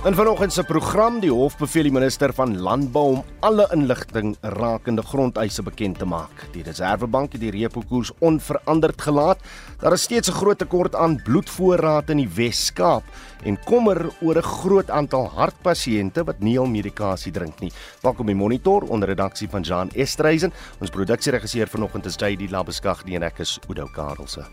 In vanoggend se program die hof beveel die minister van landbou om alle inligting rakende grondeise bekend te maak. Die Reserwebank het die repo koers onveranderd gelaat. Daar is steeds 'n groot tekort aan bloedvoorraad in die Wes-Kaap en kommer oor 'n groot aantal hartpasiënte wat nie al medikasie drink nie. Welkom by Monitor onder redaksie van Jean Estreisen. Ons produksieregisseur vanoggend is JD Labeskag en ek is Oudo Karelse.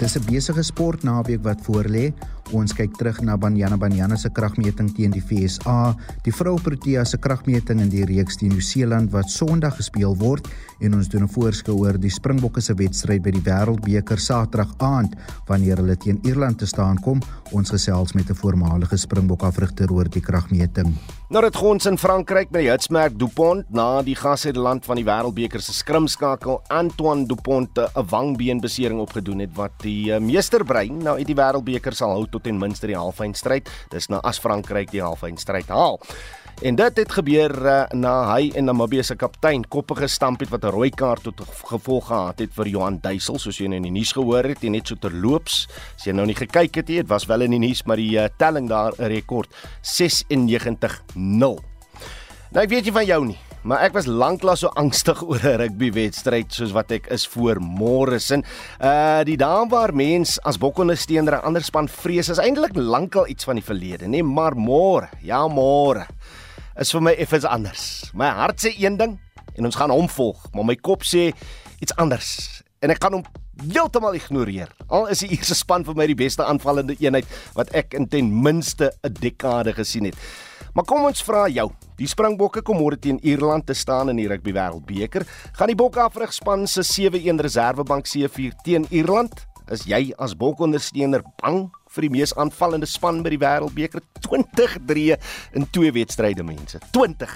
Dis 'n besige sportnaweek wat voorlê. Ons kyk terug na Banyana Banyana se kragmeting teen die FSA, die vroue Protea se kragmeting in die reeks teen Nieu-Seeland wat Sondag gespeel word en ons doen 'n voorskou oor die Springbokke se wedstryd by die Wêreldbeker Saterdag aand wanneer hulle teen Ierland te staan kom. Ons gesels met 'n voormalige Springbok afrigter oor die kragmeting. Nou dit gons in Frankryk met die hitsmerk Dupont na die gasheidland van die Wêreldbeker se skrimskakel Antoine Dupont 'n wangbeenbesering opgedoen het wat die eh, meesterbrein nou uit die Wêreldbeker sal hou tot ten minste die halfeindstryd. Dis nou as Frankryk die halfeindstryd haal. En dit het gebeur uh, na hy en Namibië se kaptein koppige stamp het wat 'n rooi kaart tot gevolg gehad het vir Johan Duisel soos jy nou in die nuus gehoor het en net so terloops as jy nou nie gekyk het nie dit was wel in die nuus maar die uh, telling daar 'n rekord 96-0 Nou ek weet jy van jou nie maar ek was lanklaas so angstig oor 'n rugbywedstryd soos wat ek is voor Morrison. Uh die daan waar mens as bokondersteuner 'n ander span vrees is eintlik lankal iets van die verlede, nê, maar môre, ja môre is vir my effens anders. My hart sê een ding en ons gaan hom volg, maar my kop sê iets anders. En ek kan hom heeltemal ignoreer. Al is die Ierse span vir my die beste aanvallende eenheid wat ek in ten minste 'n dekade gesien het. Maar kom ons vra jou. Die Springbokke kom môre teen Ierland te staan in die Rugby Wêreldbeker. Gaan die Bokke afrigspan se 7-1 reservebank C4 teen Ierland? Is jy as Bokondersteuner bang vir die mees aanvallende span by die Wêreldbeker 2023 in twee wedstryde mense? 20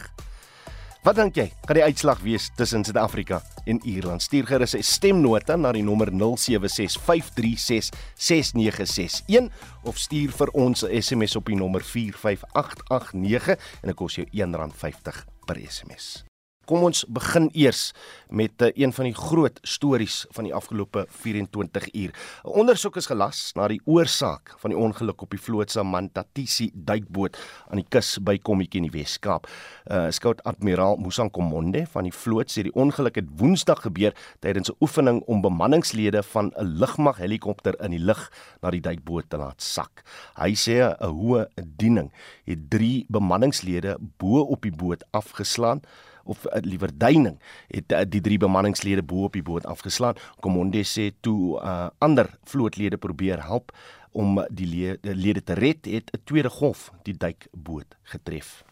Wat dink jy? Gaan die uitslag wees tussen Suid-Afrika en Ierland? Stuur gerus 'n stemnota na die nommer 0765366961 of stuur vir ons 'n SMS op die nommer 45889 en dit kos jou R1.50 per SMS. Kom ons begin eers met uh, een van die groot stories van die afgelope 24 uur. 'n Ondersoek is gelas na die oorsaak van die ongeluk op die vloot se Mantatisi duikboot aan die kus by Kommetjie in die Wes-Kaap. Uh, Skout Admiraal Musankomonde van die vloot sê die ongeluk het Woensdag gebeur tydens 'n oefening om bemanningslede van 'n lugmag helikopter in die lug na die duikboot te laat sak. Hy sê 'n hoë bediening het 3 bemanningslede bo op die boot afgeslaan of uh, liewer duining het uh, die drie bemanningslede bo op die boot afgeslaan. Komonde sê toe uh, ander vlootlede probeer help om die lede, lede te red, het 'n tweede golf die duikboot getref.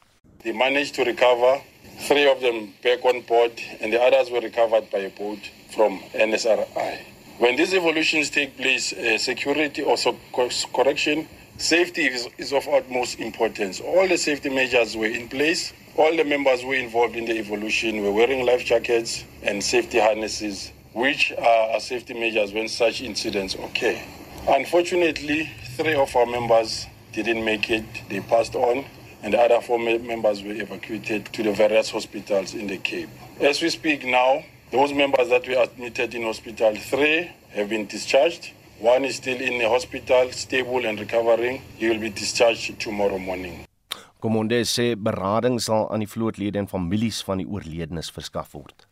They managed to recover three of them back on board and the others were recovered by a boat from NSRI. When these evolutions take place, uh, security also correction, safety is, is of utmost importance. All the safety measures were in place All the members were involved in the evolution were wearing life jackets and safety harnesses, which are safety measures when such incidents occur. Unfortunately, three of our members didn't make it. They passed on, and the other four members were evacuated to the various hospitals in the Cape. As we speak now, those members that were admitted in hospital, three have been discharged. One is still in the hospital, stable and recovering. He will be discharged tomorrow morning. Komonde sê berading sal aan die vlootlede en families van die oorledenes verskaf word.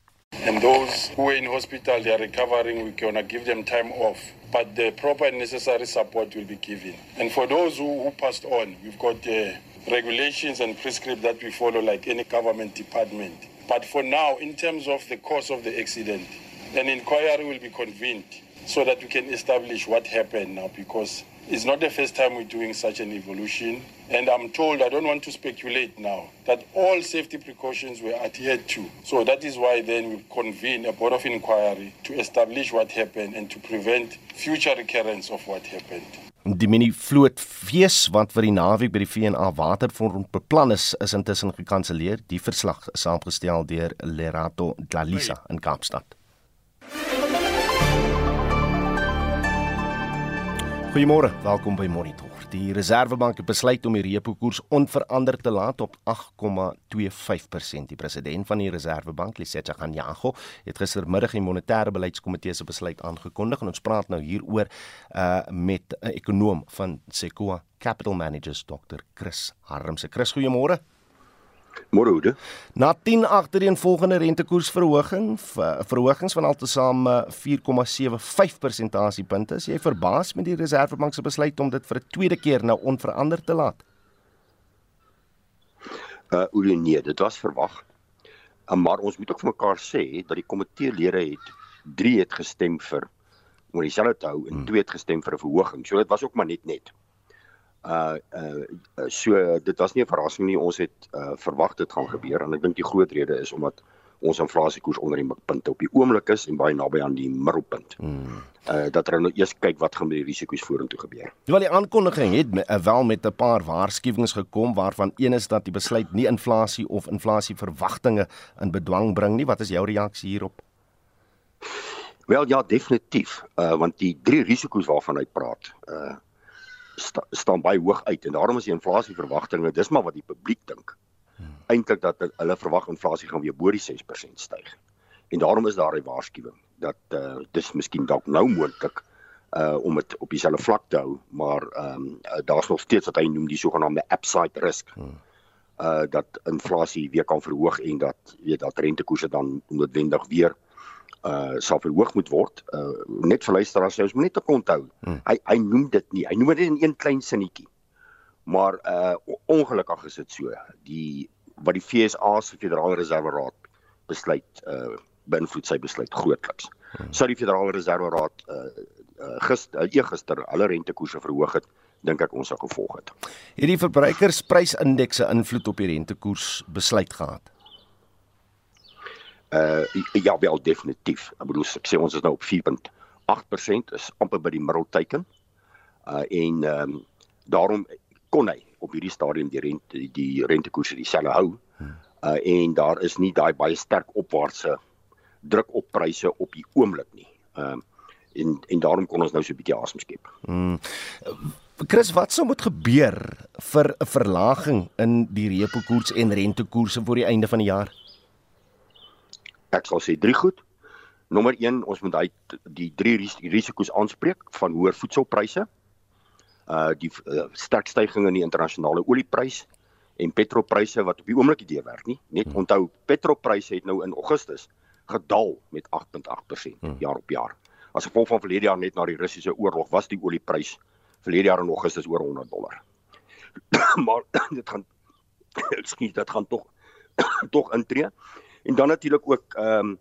And those who are in hospital, they are recovering, we're going to give them time off. But the proper and necessary support will be given. And for those who, who passed on, we've got uh, regulations and prescripts that we follow like any government department. But for now, in terms of the cause of the accident, an inquiry will be convened so that we can establish what happened now because it's not the first time we're doing such an evolution. And I'm told, I don't want to speculate now, that all safety precautions were adhered to. So that is why then we convene a board of inquiry to establish what happened and to prevent future recurrence of what happened. Die mini vloot fees wat vir die naweek by die VNA Waterfront beplan is, is intussen gekanselleer. Die verslag is saamgestel deur Lerato Dlalisa in Kaapstad. Goeiemôre, welkom by Monitor. Die Reserwebank het besluit om die repo koers onveranderd te laat op 8,25%. Die president van die Reserwebank, Lesetja Ganyago, het gistermiddag die monetêre beleidskomitee se besluit aangekondig en ons praat nou hieroor uh met 'n ekonom van Sequoia Capital Managers, Dr. Chris Harmse. Chris, goeiemôre. Môre. Na 10 agtereenvolgende rentekoersverhoging, verhogings van altesaam 4,75 persentasiepunte, is jy verbaas met die Reserwebank se besluit om dit vir 'n tweede keer nou onveranderd te laat? Uh, oor nee, dit was verwag. Uh, maar ons moet ook vir mekaar sê dat die komiteelede het 3 het gestem vir om dieselfde te hou en 2 hmm. het gestem vir 'n verhoging. So dit was ook maar net net uh uh so dit was nie 'n verrassing nie ons het uh verwag dit gaan gebeur en ek dink die groot rede is omdat ons inflasiekoers onder die mikpunt op die oomblik is en baie naby aan die middelpunt. Hmm. Uh dat hulle nou eers kyk wat gaan met die risiko's vorentoe gebeur. Ja, die aankondiging het me, uh, wel met 'n paar waarskuwings gekom waarvan een is dat die besluit nie inflasie of inflasieverwagtinge in bedwang bring nie. Wat is jou reaksie hierop? Wel ja, definitief. Uh want die drie risiko's waarvan hy praat, uh sta, staan baie hoog uit en daarom is die inflasieverwagtinge dis maar wat die publiek dink. Hmm. Eintlik dat hulle verwag inflasie gaan weer bo die 6% styg. En daarom is daar 'n waarskuwing dat uh, dis miskien dalk nou moontlik uh om dit op dieselfde vlak te hou, maar ehm um, uh, daar's nog steeds wat hy noem die sogenaamde upside risk. Hmm. Uh dat inflasie weer kan verhoog en dat weet dat rentekoerse dan noodwendig weer uh sal verhoog moet word. Uh net vir luisteraars, jy moet net te onthou. Hmm. Hy hy noem dit nie. Hy noem dit in een klein sinnetjie. Maar uh ongelukkig is dit so. Die wat die FSA se Federale Reserve Raad besluit uh beïnvloed sy besluit grootliks. Hmm. Sou die Federale Reserve Raad uh, uh gister uh, gister alle rentekoerse verhoog het, dink ek ons sal gevolg het. Hierdie verbruikersprysindekse invloed op die rentekoers besluit gehad uh ja wel definitief. Ek bedoel ek sê ons is nou op 4.8% is amper by die middelteken. Uh en ehm um, daarom kon hy op hierdie stadium die rente die, die rentekoerse dieselfde hou. Uh en daar is nie daai baie sterk opwaartse druk op pryse op die oomblik nie. Ehm uh, en en daarom kon ons nou so 'n bietjie asem skep. Hmm. Chris, wat sou moet gebeur vir 'n verlaging in die repo koers en rentekoerse voor die einde van die jaar? Ek sal sê drie goed. Nommer 1, ons moet hy die drie risiko's aanspreek van hoër voedselpryse. Uh die uh, sterk stygings in die internasionale oliepryse en petrolpryse wat op die oomblik nie werk nie. Net hmm. onthou, petrolpryse het nou in Augustus gedaal met 8.8% hmm. jaar op jaar. As gevolg van verlede jaar net na die Russiese oorlog was die olieprys verlede jaar in Augustus oor 100 dollar. maar dit gaan skiet dit gaan tog tog intree. En dan natuurlik ook ehm um,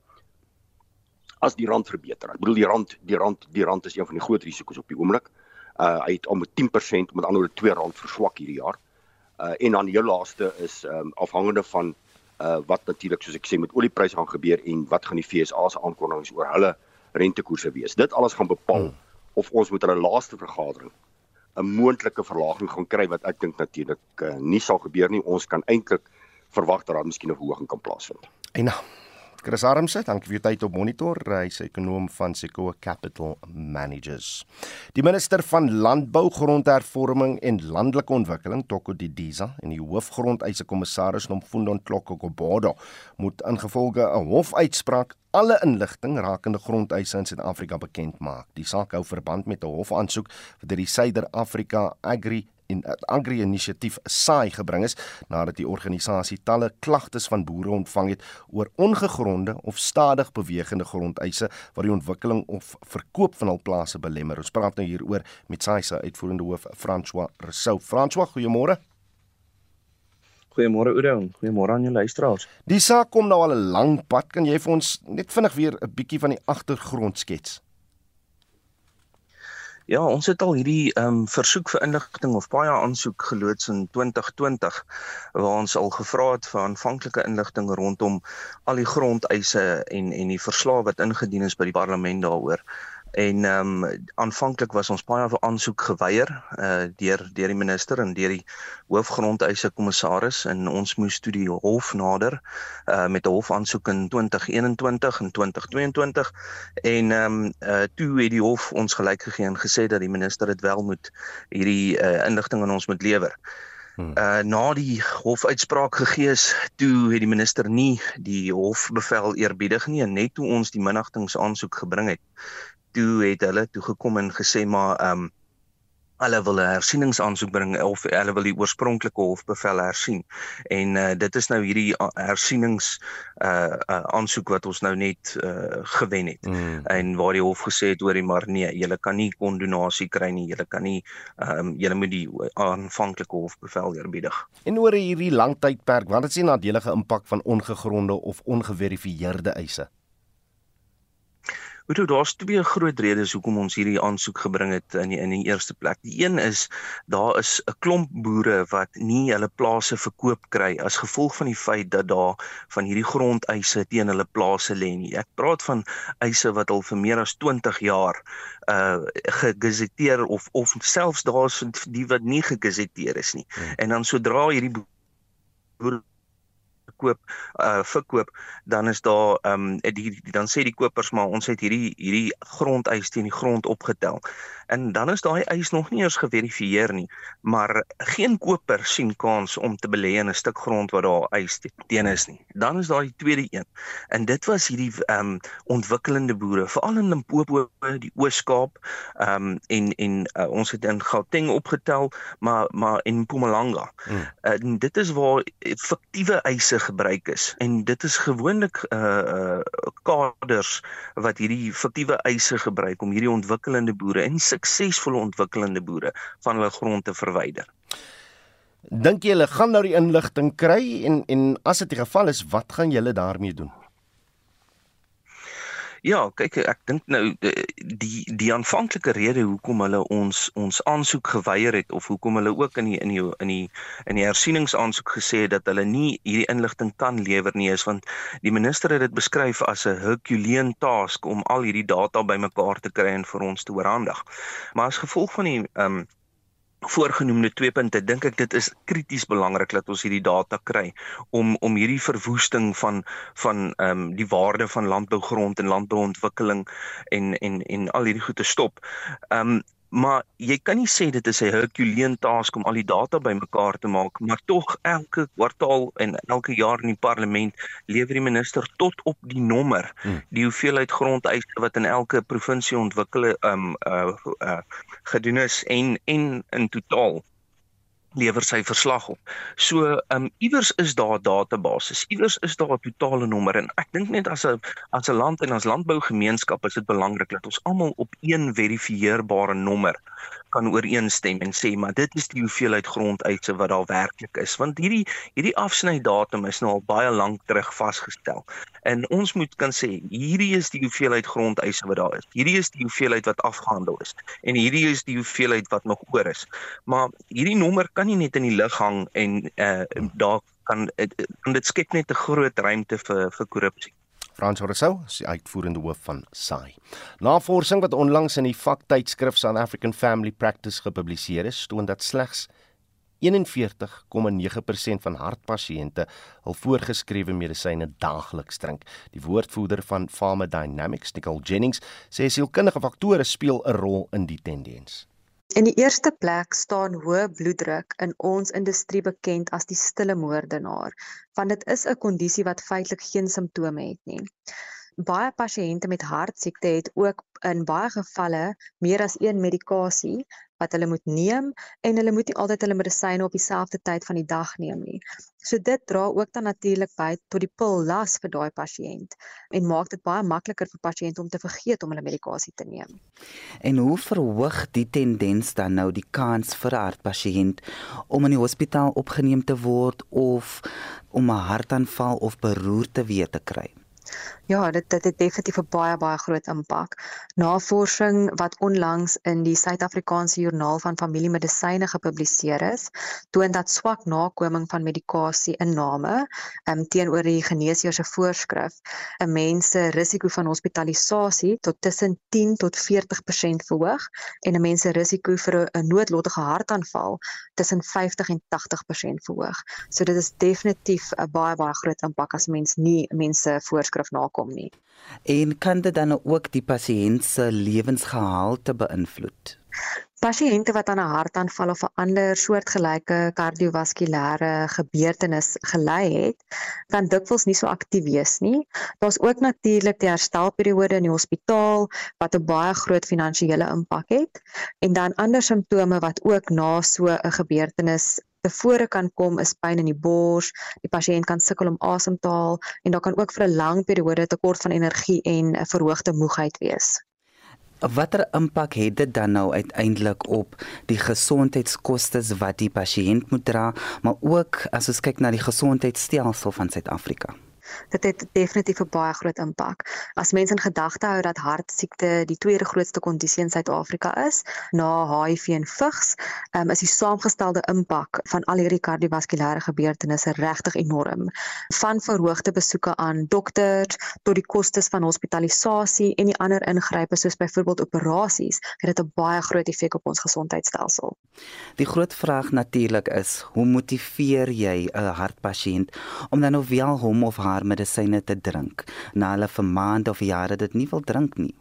as die rand verbeter. Ek bedoel die rand die rand die rand is een van die groot risiko's op die oomblik. Uh hy het om met 10% met ander woorde 2 rand verswak hierdie jaar. Uh en dan die heel laaste is ehm um, afhangende van uh wat natuurlik soos ek sê met oliepryse gaan gebeur en wat gaan die FSA se aankondigings oor hulle rentekoerse wees. Dit alles gaan bepaal hmm. of ons met hulle laaste vergadering 'n moontlike verlaging gaan kry wat ek dink natuurlik uh, nie sal gebeur nie. Ons kan eintlik verwag dat daar miskien 'n verhoging kan plaasvind. En nou, Chris Armse, dankie vir jou tyd op monitor. Hy's ekonom van Sequoia Capital Managers. Die minister van Landbou, Grondhervorming en Landelike Ontwikkeling, Toko Didiza, en die hoofgrondeise kommissaris Nomfundo Ntloko-Kobodo moet ingevolge 'n hofuitspraak alle inligting rakende grondeise in Suid-Afrika bekend maak. Die saak hou verband met 'n hofaansoek wat deur die Suider-Afrika Agri en Agri Inisiatief SAI gebring is nadat die organisasie talle klagtes van boere ontvang het oor ongegronde of stadig bewegende grondeise wat die ontwikkeling of verkoop van hul plase belemmer. Ons praat nou hieroor met SAI se uitvoerende hoof François Rousseau. François, goeiemôre. Goeiemôre Oudo. Goeiemôre aan jou luisteraars. Die saak kom nou al 'n lang pad. Kan jy vir ons net vinnig weer 'n bietjie van die agtergrond skets? Ja, ons het al hierdie ehm um, versoek vir inligting of baie aansoek geloods in 2020 waar ons al gevra het vir aanvanklike inligting rondom al die grondeise en en die verslae wat ingedien is by die parlement daaroor. En ehm um, aanvanklik was ons baie aansoek geweier uh deur deur die minister en deur die hoofgrondeise kommissaris en ons moes toe die hof nader uh met 'n hofaansoek in 2021 en 2022 en ehm um, uh toe het die hof ons gelyk gegee en gesê dat die minister dit wel moet hierdie uh inligting aan ons moet lewer. Hmm. Uh na die hofuitspraak gegee is, toe het die minister nie die hofbevel eerbiedig nie en net toe ons die minnigtingsaansoek gebring het, toe het hulle toe gekom en gesê maar um hulle wil 'n hersieningsaansoek bring of hulle wil die oorspronklike hofbevel hersien. En uh, dit is nou hierdie uh, hersienings uh, uh aansoek wat ons nou net uh gewen het. Mm. En waar die hof gesê het oor die maar nee, jy kan nie kondonasie kry nie. Jy kan nie ehm um, jy moet die aanvanklike hofbevel eerbiedig. En oor hierdie lang tydperk, wat het sien nadelige impak van ongegronde of ongeverifieerde eise? Weet jy daar's twee groot redes hoekom ons hierdie aansoek gebring het in die, in die eerste plek. Die een is daar is 'n klomp boere wat nie hulle plase verkoop kry as gevolg van die feit dat daar van hierdie grondeise teen hulle plase lê nie. Ek praat van eise wat al vir meer as 20 jaar uh gegazetteer of of selfs daar's die wat nie gegazetteer is nie. Hmm. En dan sodra hierdie boere koop uh verkoop dan is daar ehm um, die, die dan sê die kopers maar ons het hierdie hierdie grondeis teen die grond opgetel. En dan is daai eis nog nie eens geverifieer nie, maar geen koper sien kans om te belê in 'n stuk grond waar daar eis teen is nie. Dan is daar die tweede een. En dit was hierdie ehm um, ontwikkelende boere, veral in Limpopo, die Oos-Kaap, ehm um, en en uh, ons het in Gauteng opgetel, maar maar in Mpumalanga. Hmm. En dit is waar fiktiewe eise gebruik is en dit is gewoonlik uh uh kaders wat hierdie fiktiewe eise gebruik om hierdie ontwikkelende boere en suksesvolle ontwikkelende boere van hulle grond te verwyder. Dink jy hulle gaan nou die inligting kry en en as dit die geval is, wat gaan julle daarmee doen? Ja, kyk ek dink nou eh, die die aanvanklike rede hoekom hulle ons ons aansoek geweier het of hoekom hulle ook in die in die in die in die hersieningsaansoek gesê het dat hulle nie hierdie inligting kan lewer nie is want die minister het dit beskryf as 'n herculean task om al hierdie data bymekaar te kry en vir ons te oorhandig. Maar as gevolg van die ehm um, voorgenoemde twee punte dink ek dit is krities belangrik dat ons hierdie data kry om om hierdie verwoesting van van ehm um, die waarde van landbougrond en landbouontwikkeling en en en al hierdie goed te stop. Ehm um, maar jy kan nie sê dit is 'n herculean taak om al die data bymekaar te maak, maar tog elke kwartaal en elke jaar in die parlement lewer die minister tot op die nommer hmm. die hoeveelheid grondeise wat in elke provinsie ontwikkel um uh, uh gedoen is en en in totaal lewer sy verslag op. So, ehm um, iewers is daar 'n database. Iewers is daar 'n totale nommer en ek dink net as 'n as 'n land en as landbougemeenskap is dit belangrik dat ons almal op een verifieerbare nommer kan ooreenstem en sê maar dit is die hoeveelheid grondeise wat daar werklik is want hierdie hierdie afsnydatum is nou al baie lank terug vasgestel en ons moet kan sê hierdie is die hoeveelheid grondeise wat daar is hierdie is die hoeveelheid wat afgehandel is en hierdie is die hoeveelheid wat nog oor is maar hierdie nommer kan nie net in die lug hang en uh, daar kan dit skep net 'n groot ruimte vir vir korrupsie Frans Rousseau, die uitvoerende hoof van SAI. Navorsing wat onlangs in die vaktydskrif South African Family Practice gepubliseer is, toon dat slegs 41,9% van hartpasiënte hul voorgeskrewe medisyne daagliks drink. Die woordvoerder van Pharmacodynamics, Nicole Jennings, sê sielkundige faktore speel 'n rol in die tendens. In die eerste plek staan hoë bloeddruk in ons industrie bekend as die stille moordenaar, want dit is 'n kondisie wat feitelik geen simptome het nie. Baie pasiënte met hartsiekte het ook in baie gevalle meer as een medikasie wat hulle moet neem en hulle moet nie altyd hulle medisyne op dieselfde tyd van die dag neem nie. So dit dra ook dan natuurlik by tot die pillas vir daai pasiënt en maak dit baie makliker vir pasiënte om te vergeet om hulle medikasie te neem. En hoe verhoog die tendens dan nou die kans vir 'n hartpasiënt om in die hospitaal opgeneem te word of om 'n hartaanval of beroerte weer te kry? Ja, dit dit het definitief 'n baie baie groot impak. Navorsing wat onlangs in die Suid-Afrikaanse Joernaal van Familiemedisyne gepubliseer is, toon dat swak nakoming van medikasie-inname um, teenoor die geneesheer se voorskrif 'n mens se risiko van hospitalisasie tot tussen 10 tot 40% verhoog en 'n mens se risiko vir 'n noodlottige hartaanval tussen 50 en 80% verhoog. So dit is definitief 'n baie baie groot impak as mens nie mense voorskrif nakom kom nie. En kan dit dan ook die pasiënt se lewensgehalte beïnvloed? Pasiënte wat aan 'n hartaanval of 'n ander soortgelyke kardiovaskulêre gebeurtenis gely het, kan dikwels nie so aktief wees nie. Daar's ook natuurlik die herstelperiode in die hospitaal wat 'n baie groot finansiële impak het en dan ander simptome wat ook na so 'n gebeurtenis tevore kan kom is pyn in die bors, die pasiënt kan sukkel om asem te haal en daar kan ook vir 'n lang periode tekort van energie en 'n verhoogde moegheid wees. Watter impak het dit dan nou uiteindelik op die gesondheidskoste wat die pasiënt moet dra, maar ook as ons kyk na die gesondheidstelsel van Suid-Afrika? Dit het definitief 'n baie groot impak. As mense in gedagte hou dat hartsiekte die tweede grootste kondisie in Suid-Afrika is na HIV en vigs, um, is die saamgestelde impak van al hierdie kardiovaskulêre gebeurtenisse regtig enorm. Van verhoogde besoeke aan dokters tot die kostes van hospitalisasie en die ander ingrype soos byvoorbeeld operasies, het dit 'n baie groot effek op ons gesondheidstelsel. Die groot vraag natuurlik is, hoe motiveer jy 'n hartpasiënt om dan nou wel hom of haar medisyne te drink na hulle vir maande of jare dit nie wil drink nie.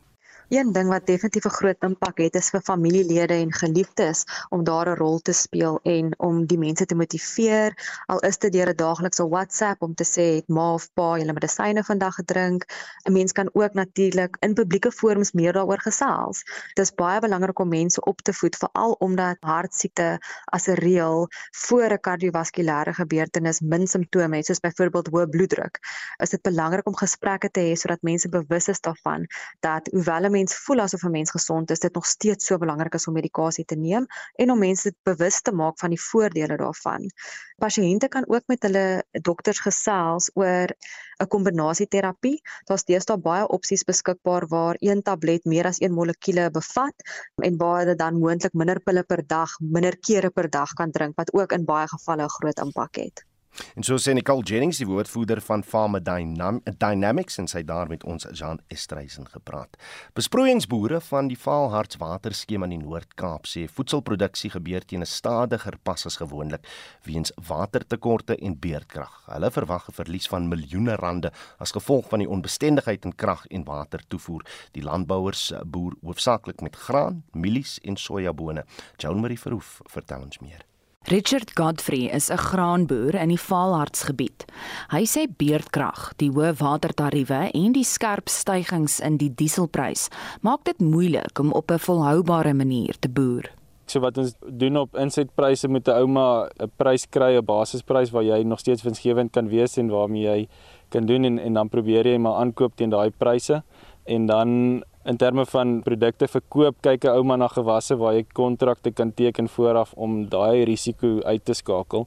Een ding wat definitief 'n groot impak het, is vir familielede en geliefdes om daar 'n rol te speel en om die mense te motiveer. Al is dit deur 'n daaglikse WhatsApp om te sê het ma of pa julle medisyne vandag gedrink. 'n Mens kan ook natuurlik in publieke forums meer daaroor gesels. Dit is baie belangrik om mense op te voed veral omdat hartsiekte as 'n reël voor 'n kardiovaskulêre gebeurtenis min simptome het, soos byvoorbeeld hoë bloeddruk. Is dit belangrik om gesprekke te hê sodat mense bewus is daarvan dat hoewel mens voel asof 'n mens gesond is, dit nog steeds so belangrik is om medikasie te neem en om mense bewus te maak van die voordele daarvan. Pasiënte kan ook met hulle dokters gesels oor 'n kombinasieterapie. Daar's deesdae baie opsies beskikbaar waar een tablet meer as 1 molekuule bevat en waar hulle dan moontlik minder pille per dag, minder kere per dag kan drink wat ook in baie gevalle 'n groot impak het. En so sê Nicole Jennings, die woordvoerder van Dynam Dynamics en sy daar met ons Jean Estreisen gepraat. Besproeiingsboere van die Vaalhartswaterskema in die Noord-Kaap sê voedselproduksie gebeur teen 'n stadiger pas as gewoonlik weens watertekorte en beerdkrag. Hulle verwag 'n verlies van miljoene rande as gevolg van die onbestendigheid in krag en water toevoer. Die landbouers boer hoofsaaklik met graan, mielies en sojabone. Joan Marie Verhoef vertel ons meer. Richard Godfrey is 'n graanboer in die Vaalhartsgebied. Hy sê beerdkrag, die hoë watertariewe en die skerp stygings in die dieselprys maak dit moeilik om op 'n volhoubare manier te boer. So wat ons doen op insetpryse met 'n ouma 'n prys kry, 'n basisprys waar jy nog steeds winsgewend kan wees en waarmee jy kan doen en en dan probeer jy maar aankoop teen daai pryse en dan in terme van produkte verkoop kyk 'n ouma na gewasse waar jy kontrakte kan teken vooraf om daai risiko uit te skakel.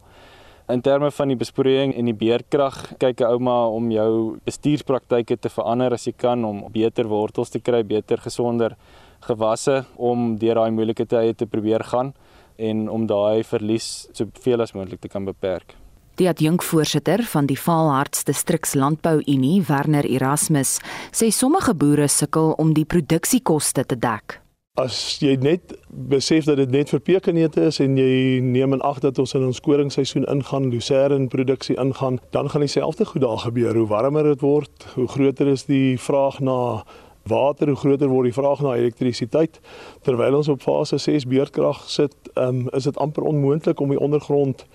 In terme van die besproeiing en die beerkrag kyk 'n ouma om jou bestuurspraktyke te verander as jy kan om beter wortels te kry, beter gesonder gewasse om deur daai moeilike tye te probeer gaan en om daai verlies soveel as moontlik te kan beperk. Die adjunkvoorsitter van die Vaalharts Distriks Landbou Unie, Werner Erasmus, sê sommige boere sukkel om die produksiekoste te dek. As jy net besef dat dit net vir pekanete is en jy neem in ag dat ons in ons koringsseisoen ingaan, lucerne produksie ingaan, dan gaan dieselfde goed daar gebeur. Hoe warmer dit word, hoe groter is die vraag na water, hoe groter word die vraag na elektrisiteit. Terwyl ons op fase 6 beerdkrag sit, um, is dit amper onmoontlik om die ondergrond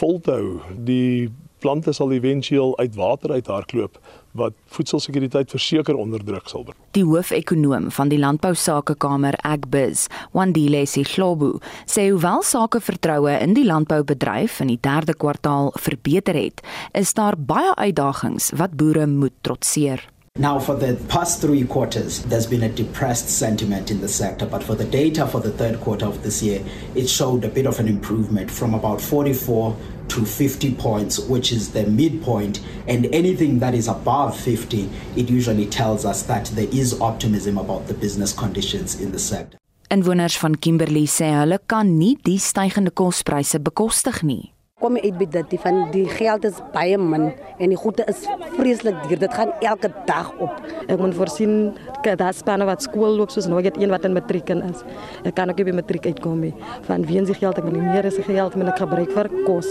vol te hou. Die plante sal éventueel uit water uit hardloop wat voedselsekuriteit verseker onder druk sal bring. Die hoofekonoom van die Landbousakekamer Agbiz, Wandile Sihlobo, sê hoewel sakevertroue in die landboubedryf in die 3de kwartaal verbeter het, is daar baie uitdagings wat boere moet trotseer. Now, for the past three quarters, there's been a depressed sentiment in the sector, but for the data for the third quarter of this year, it showed a bit of an improvement from about 44 to 50 points, which is the midpoint. And anything that is above 50, it usually tells us that there is optimism about the business conditions in the sector. Inwoners van Kimberley sê hulle kan nie die stygende kospryse bekostig nie kom uit by dit van die geld is baie min en die goede is vreeslik duur. Dit gaan elke dag op. Ek moet voorsien dat daar spanne wat skool loop soos ek het een wat in matriek is. Ek kan ook by matriek uitkom nie. Van wie se geld ek wil meer is geld met ek gebruik vir kos.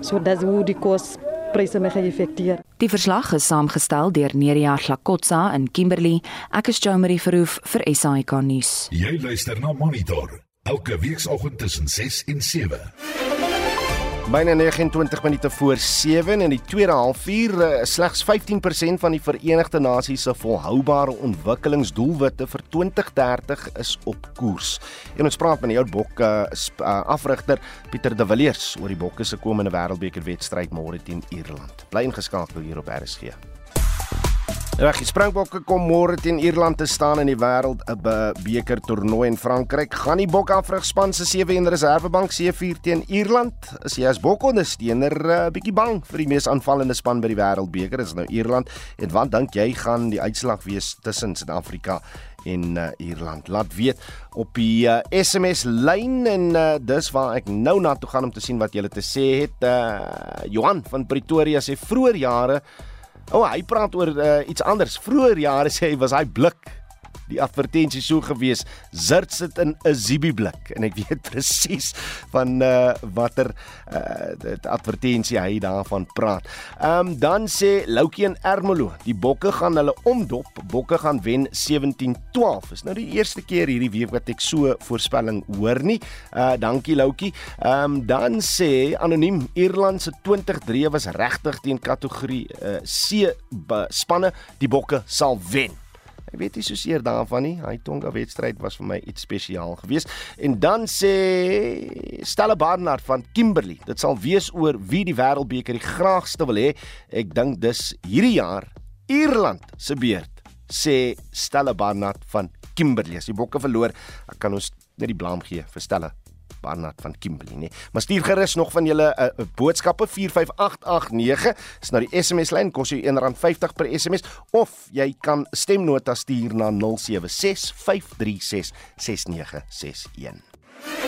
So dis hoe die kos pryse my geëffekteer. Die verslag is saamgestel deur Neria Glakotsa in Kimberley. Ek is Jo Marie Verhoef vir SAK nuus. Jy luister na Monitor elke weekoggend tussen 6 en 7. Byna 29 minute voor 7 in die tweede halfuur eh, slegs 15% van die Verenigde Nasies se volhoubare ontwikkelingsdoelwitte vir 2030 is op koers. En ons praat met die ou bok uh, afrigter Pieter de Villiers oor die bokke se komende wêreldbeker wedstryd môre teen Ierland. Bly ingeskakel hier op RSG. Reg, die Springbokke kom môre teen Ierland te staan in die wêreld 'n beker toernooi in Frankryk. Gaan die Bok afrigspan se sewe en reservebank C4 teen Ierland? Is jy as Bok ondersteuner 'n uh, bietjie bang vir die mees aanvallende span by die wêreldbeker? Is nou Ierland. En wat dink jy gaan die uitslag wees tussen Suid-Afrika en uh, Ierland? Laat weet op die uh, SMS lyn en uh, dis waar ek nou na toe gaan om te sien wat julle te sê het. Uh, Johan van Pretoria sê vroeër jare O, oh, hy praat oor uh, iets anders. Vroeger jare sê hy was hy blik die advertensie so gewees zert sit in 'n Zibi blik en ek weet presies van uh watter uh dit advertensie hy daarvan praat. Ehm um, dan sê Loukie en Ermelo, die bokke gaan hulle omdop. Bokke gaan wen 17-12. Is nou die eerste keer hierdie week wat ek so voorspelling hoor nie. Uh dankie Loukie. Ehm um, dan sê anoniem Ierland se 20-3 was regtig teen kategorie uh C spanne. Die bokke sal wen. Ek weet nie so seer daarvan nie. Hy Tonga wedstryd was vir my iets spesiaal geweest. En dan sê Stella Barnard van Kimberley, dit sal wees oor wie die wêreldbeker die graagste wil hê. Ek dink dis hierdie jaar Ierland se beurt, sê Stella Barnard van Kimberley. As die bokke verloor, kan ons net die blame gee vir Stella Barnard van Kimberley nê. Maar stuur gerus nog van julle 'n uh, uh, boodskappe 45889 is na die SMS lyn kos jou R1.50 per SMS of jy kan stemnota stuur na 0765366961.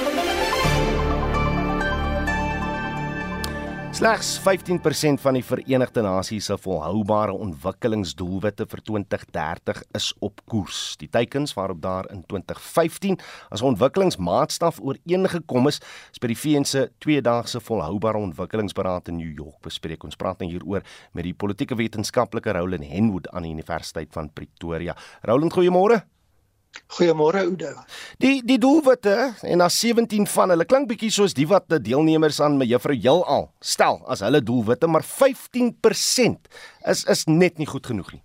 Slegs 15% van die Verenigde Nasies se volhoubare ontwikkelingsdoelwitte vir 2030 is op koers. Die teikens waarop daar in 2015 as ontwikkelingsmaatstaf ooreengekom is, is by die VN se tweedaagse volhoubare ontwikkelingsberaad in New York bespreek. Ons praat nou hieroor met die politieke wetenskaplike Roland Henwood aan die Universiteit van Pretoria. Roland, goeiemôre. Goeiemôre Oudo. Die die doelwitte en as 17 van hulle klink bietjie soos die wat die deelnemers aan me juffrou Heelal stel as hulle doelwitte, maar 15% is is net nie goed genoeg nie.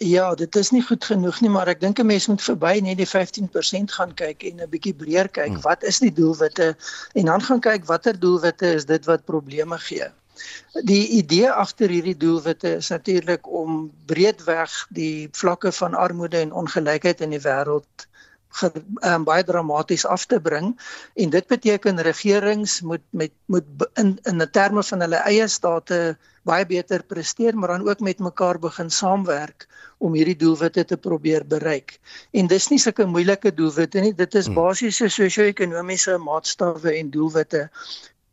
Ja, dit is nie goed genoeg nie, maar ek dink 'n mens moet verby net die 15% gaan kyk en 'n bietjie breër kyk. Hmm. Wat is die doelwitte? En dan gaan kyk watter doelwitte is dit wat probleme gee. Die idee agter hierdie doelwitte is natuurlik om breedweg die vlakke van armoede en ongelykheid in die wêreld um, baie dramaties af te bring en dit beteken regerings moet met moet in in terme van hulle eie state baie beter presteer maar dan ook met mekaar begin saamwerk om hierdie doelwitte te probeer bereik. En dis nie sulke moeilike doelwitte nie, dit is hmm. basiese sosio-ekonomiese maatstawwe en doelwitte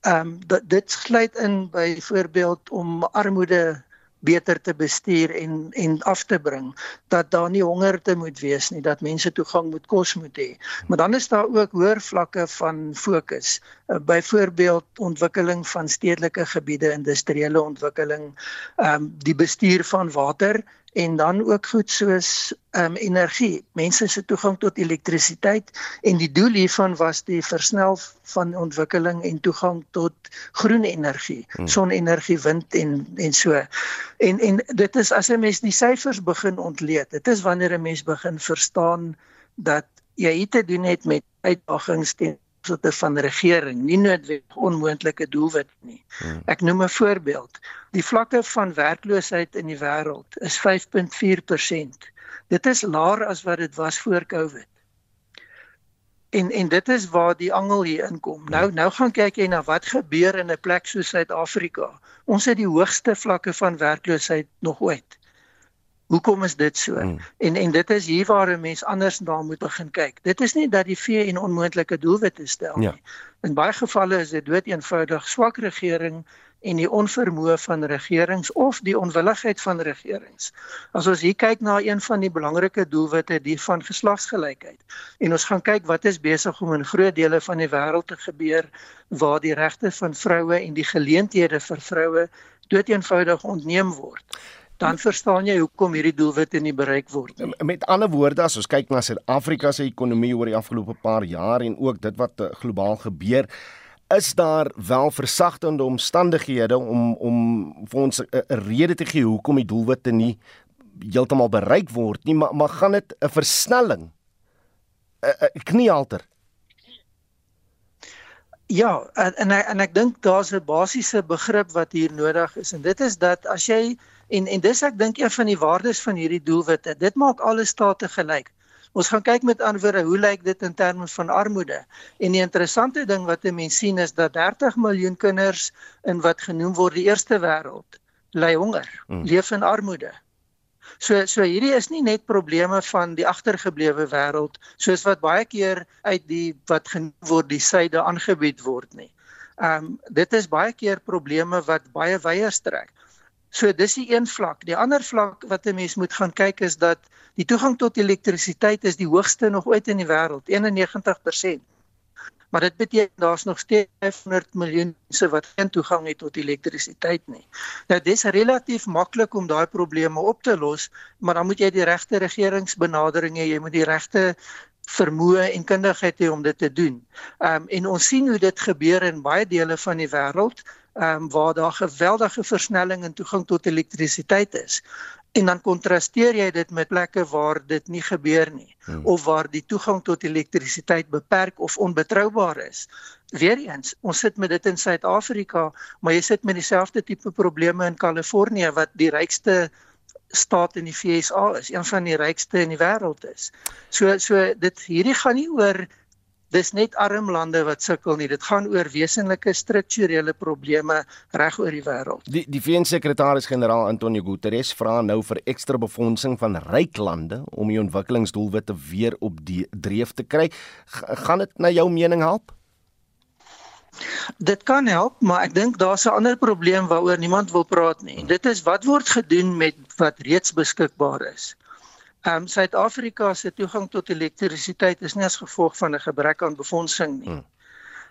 Ehm um, dit sluit in byvoorbeeld om armoede beter te bestuur en en af te bring dat daar nie honger te moet wees nie dat mense toegang moet kos moet hê. Maar dan is daar ook hoër vlakke van fokus. Uh, byvoorbeeld ontwikkeling van stedelike gebiede industriële ontwikkeling um, die bestuur van water en dan ook goed soos ehm um, energie. Mense se toegang tot elektrisiteit en die doel hiervan was die versnel van ontwikkeling en toegang tot groen energie, hmm. sonenergie, wind en en so. En en dit is as 'n mens die syfers begin ontleed. Dit is wanneer 'n mens begin verstaan dat jy hier te doen het met uitdagings teen opsigte van regering nie noodwendig onmoontlike doelwit nie. Hmm. Ek noem 'n voorbeeld. Die vlakke van werkloosheid in die wêreld is 5.4%. Dit is laer as wat dit was voor Covid. En en dit is waar die angel hier inkom. Nou nou gaan kyk jy na wat gebeur in 'n plek soos Suid-Afrika. Ons het die hoogste vlakke van werkloosheid nog ooit. Hoekom is dit so? Hmm. En en dit is hier waar 'n mens anders na moet begin kyk. Dit is nie dat die VN onmoontlike doelwitte stel ja. nie. In baie gevalle is dit dood eenvoudig swak regering en die onvermoë van regerings of die onwilligheid van regerings. As ons hier kyk na een van die belangrike doelwitte die van geslagsgelykheid en ons gaan kyk wat is besig om in groot dele van die wêreld te gebeur waar die regte van vroue en die geleenthede vir vroue dood eenvoudig ontneem word dan verstaan jy hoekom hierdie doelwitte nie bereik word nie. Met ander woorde, as ons kyk na Suid-Afrika se ekonomie oor die afgelope paar jaar en ook dit wat eh, globaal gebeur, is daar wel versagtende omstandighede om om vir ons 'n rede te gee hoekom die doelwitte nie heeltemal bereik word nie, maar maar gaan dit 'n versnelling 'n kniehalter Ja, en en ek, en ek dink daar's 'n basiese begrip wat hier nodig is en dit is dat as jy en en dis ek dink een van die waardes van hierdie doelwitte, dit maak alle state gelyk. Ons gaan kyk met antwoorde hoe lyk dit in terme van armoede. En die interessante ding wat 'n mens sien is dat 30 miljoen kinders in wat genoem word die eerste wêreld ly honger, hmm. leef in armoede. So so hierdie is nie net probleme van die agtergeblewe wêreld soos wat baie keer uit die wat genoem word die suide aangebied word nie. Ehm um, dit is baie keer probleme wat baie wyer strek. So dis die een vlak. Die ander vlak wat 'n mens moet gaan kyk is dat die toegang tot elektrisiteit is die hoogste nog ooit in die wêreld, 91%. Maar dit beteken daar's nog steeds 500 miljoen mense wat geen toegang het tot elektrisiteit nie. Nou dis relatief maklik om daai probleme op te los, maar dan moet jy die regte regeringsbenadering hê, jy moet die regte vermoë en kundigheid hê om dit te doen. Ehm um, en ons sien hoe dit gebeur in baie dele van die wêreld ehm um, waar daar geweldige versnelling in toegang tot elektrisiteit is. En dan kontrasteer jy dit met plekke waar dit nie gebeur nie hmm. of waar die toegang tot elektrisiteit beperk of onbetroubaar is. Weereens, ons sit met dit in Suid-Afrika, maar jy sit met dieselfde tipe probleme in Kalifornië wat die rykste staat in die VSA is, een van die rykste in die wêreld is. So so dit hierdie gaan nie oor dis net arm lande wat sukkel nie. Dit gaan oor wesenlike strukturele probleme reg oor die wêreld. Die die VN-sekretaris-generaal Antonio Guterres vra nou vir ekstra befondsing van ryk lande om die ontwikkelingsdoelwitte weer op die dreef te kry. G gaan dit na jou mening help? Dit kan help, maar ek dink daar's 'n ander probleem waaroor niemand wil praat nie. Dit is wat word gedoen met wat reeds beskikbaar is. Ehm um, Suid-Afrika se toegang tot elektrisiteit is nie as gevolg van 'n gebrek aan befondsing nie. Hmm.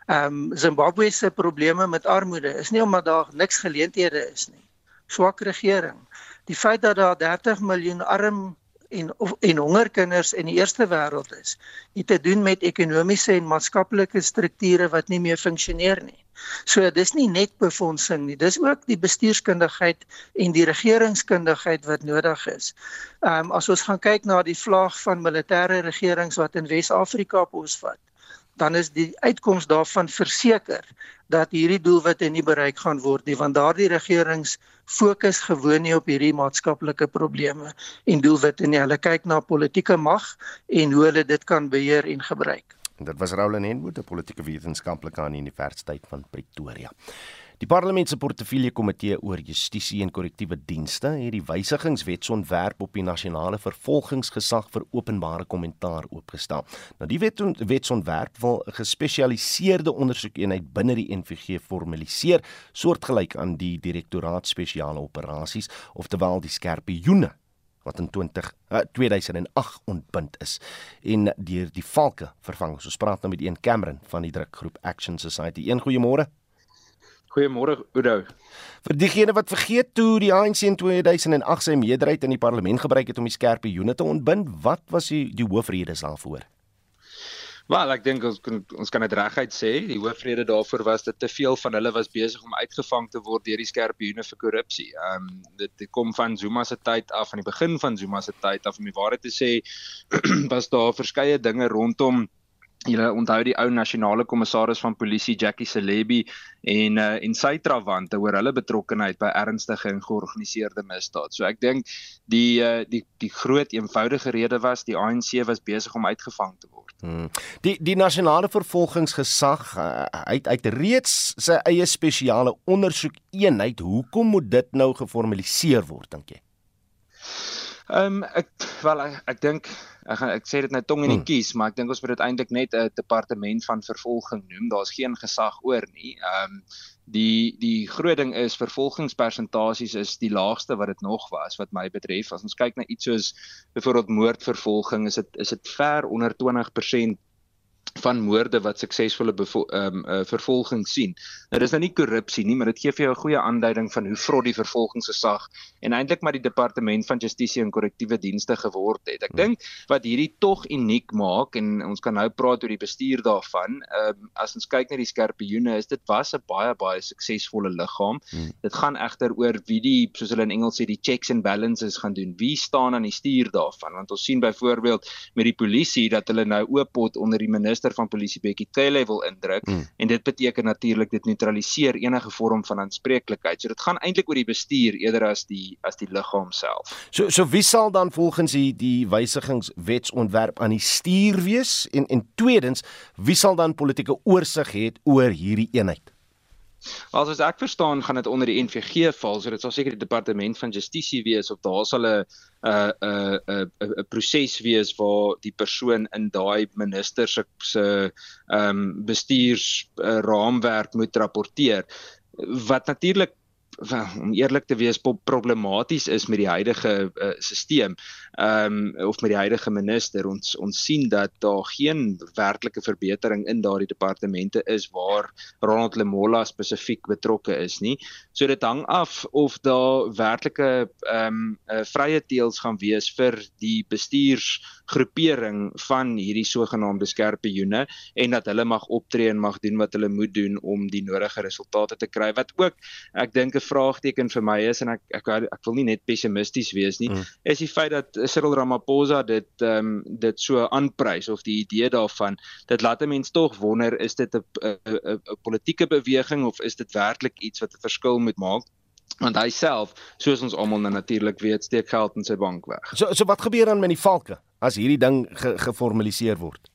Ehm um, Zimbabwe se probleme met armoede is nie omdat daar niks geleenthede is nie. Swak regering. Die feit dat daar 30 miljoen arm en of, en hongerkinders in die eerste wêreld is, het te doen met ekonomiese en maatskaplike strukture wat nie meer funksioneer nie. So dis nie net befondsing nie, dis ook die bestuurskundigheid en die regeringskundigheid wat nodig is. Ehm um, as ons gaan kyk na die vlaag van militêre regerings wat in Wes-Afrika posvat, dan is die uitkoms daarvan verseker dat hierdie doelwitte nie bereik gaan word nie want daardie regerings fokus gewoon nie op hierdie maatskaplike probleme en doelwitte nie. Hulle kyk na politieke mag en hoe hulle dit kan beheer en gebruik. Dit was Roland Henwood, 'n politieke wetenskaplike aan die Universiteit van Pretoria. Die Parlement se portefeulje komitee oor justisie en korrektiewe dienste het die wysigingswetsontwerp op die nasionale vervolgingsgesag vir openbare kommentaar oopgestel. Nou die wetsontwerp wil 'n gespesialiseerde ondersoekeenheid binne die NVG formaliseer, soortgelyk aan die Direktoraat Spesiale Operasies, oftewel die Skerpioene wat in 20 uh, 2008 ontbind is en deur die valke vervang. So praat nou met een Cameron van die drukgroep Action Society. Een goeiemôre. Goeiemôre Udo. Vir diegene wat vergeet toe die ANC in 2008 sy meerderheid in die parlement gebruik het om die skerpe joene te ontbind, wat was die die hoofredes daarvoor? Wel, ek dink ons kan ons kan dit reguit sê, die hoofrede daarvoor was dat te veel van hulle was besig om uitgevang te word deur die skerpe joene vir korrupsie. Ehm um, dit, dit kom van Zuma se tyd af, van die begin van Zuma se tyd af om die waarheid te sê, was daar verskeie dinge rondom Julle onthou die ou nasionale kommissaris van polisie Jackie Celebi en uh, en sy trawante oor hulle betrokkeheid by ernstige en georganiseerde misdaad. So ek dink die uh, die die groot eenvoudige rede was die ANC was besig om uitgevang te word. Hmm. Die die nasionale vervolgingsgesag uh, uit uit reeds sy eie spesiale ondersoek eenheid. Hoekom moet dit nou geformaliseer word dink jy? Ehm um, ek wel ek, ek dink ek gaan ek sê dit nou tong in die hmm. kies, maar ek dink ons moet dit eintlik net 'n departement van vervolging noem. Daar's geen gesag oor nie. Ehm um, die die groot ding is vervolgingspersentasies is die laagste wat dit nog was wat my betref. As ons kyk na iets soos byvoorbeeld moordvervolging, is dit is dit ver onder 20% van moorde wat suksesvolle ehm um, uh, vervolging sien. Nou dis nou nie korrupsie nie, maar dit gee vir jou 'n goeie aanduiding van hoe vrot die vervolgingsgesag en eintlik maar die departement van justisie en korrektiewe dienste geword het. Ek dink wat hierdie tog uniek maak en ons kan nou praat oor die bestuur daarvan. Ehm um, as ons kyk na die skerpioene, is dit was 'n baie baie suksesvolle liggaam. Hmm. Dit gaan egter oor wie die soos hulle in Engels sê die checks and balances gaan doen. Wie staan aan die stuur daarvan? Want ons sien byvoorbeeld met die polisie dat hulle nou oop pot onder die minister minister van polisie Bekkie Cele wil indruk mm. en dit beteken natuurlik dit neutraliseer enige vorm van aanspreeklikheid. So dit gaan eintlik oor die bestuur eerder as die as die liggaam self. So so wie sal dan volgens die die wysigingswetsontwerp aan die stuur wees en en tweedens wie sal dan politieke oorsig hê oor hierdie eenheid? As as ek verstaan, gaan dit onder die NVG val, so dit sal seker die departement van justisie wees of daar sal 'n 'n 'n 'n proses wees waar die persoon in daai minister se se ehm um, bestuurs uh, raamwerk moet rapporteer. Wat natuurlik om eerlik te wees problematies is met die huidige uh, stelsel ehm um, of met die huidige minister. Ons ons sien dat daar geen werklike verbetering in daardie departemente is waar Ronald Lemola spesifiek betrokke is nie. So dit hang af of daar werklike ehm um, uh, vrye teels gaan wees vir die bestuursgroepering van hierdie sogenaamde skerpioene en dat hulle mag optree en mag doen wat hulle moet doen om die nodige resultate te kry. Wat ook ek dink 'n vraagteken vir my is en ek ek ek wil nie net pessimisties wees nie, mm. is die feit dat Cyril Ramaphosa dit ehm um, dit so aanprys of die idee daarvan, dit laat 'n mens tog wonder is dit 'n 'n politieke beweging of is dit werklik iets wat 'n verskil moet maak? want hy self soos ons almal nou natuurlik weet steek geld in sy bank weg. So so wat gebeur dan met die valke as hierdie ding ge, geformaliseer word?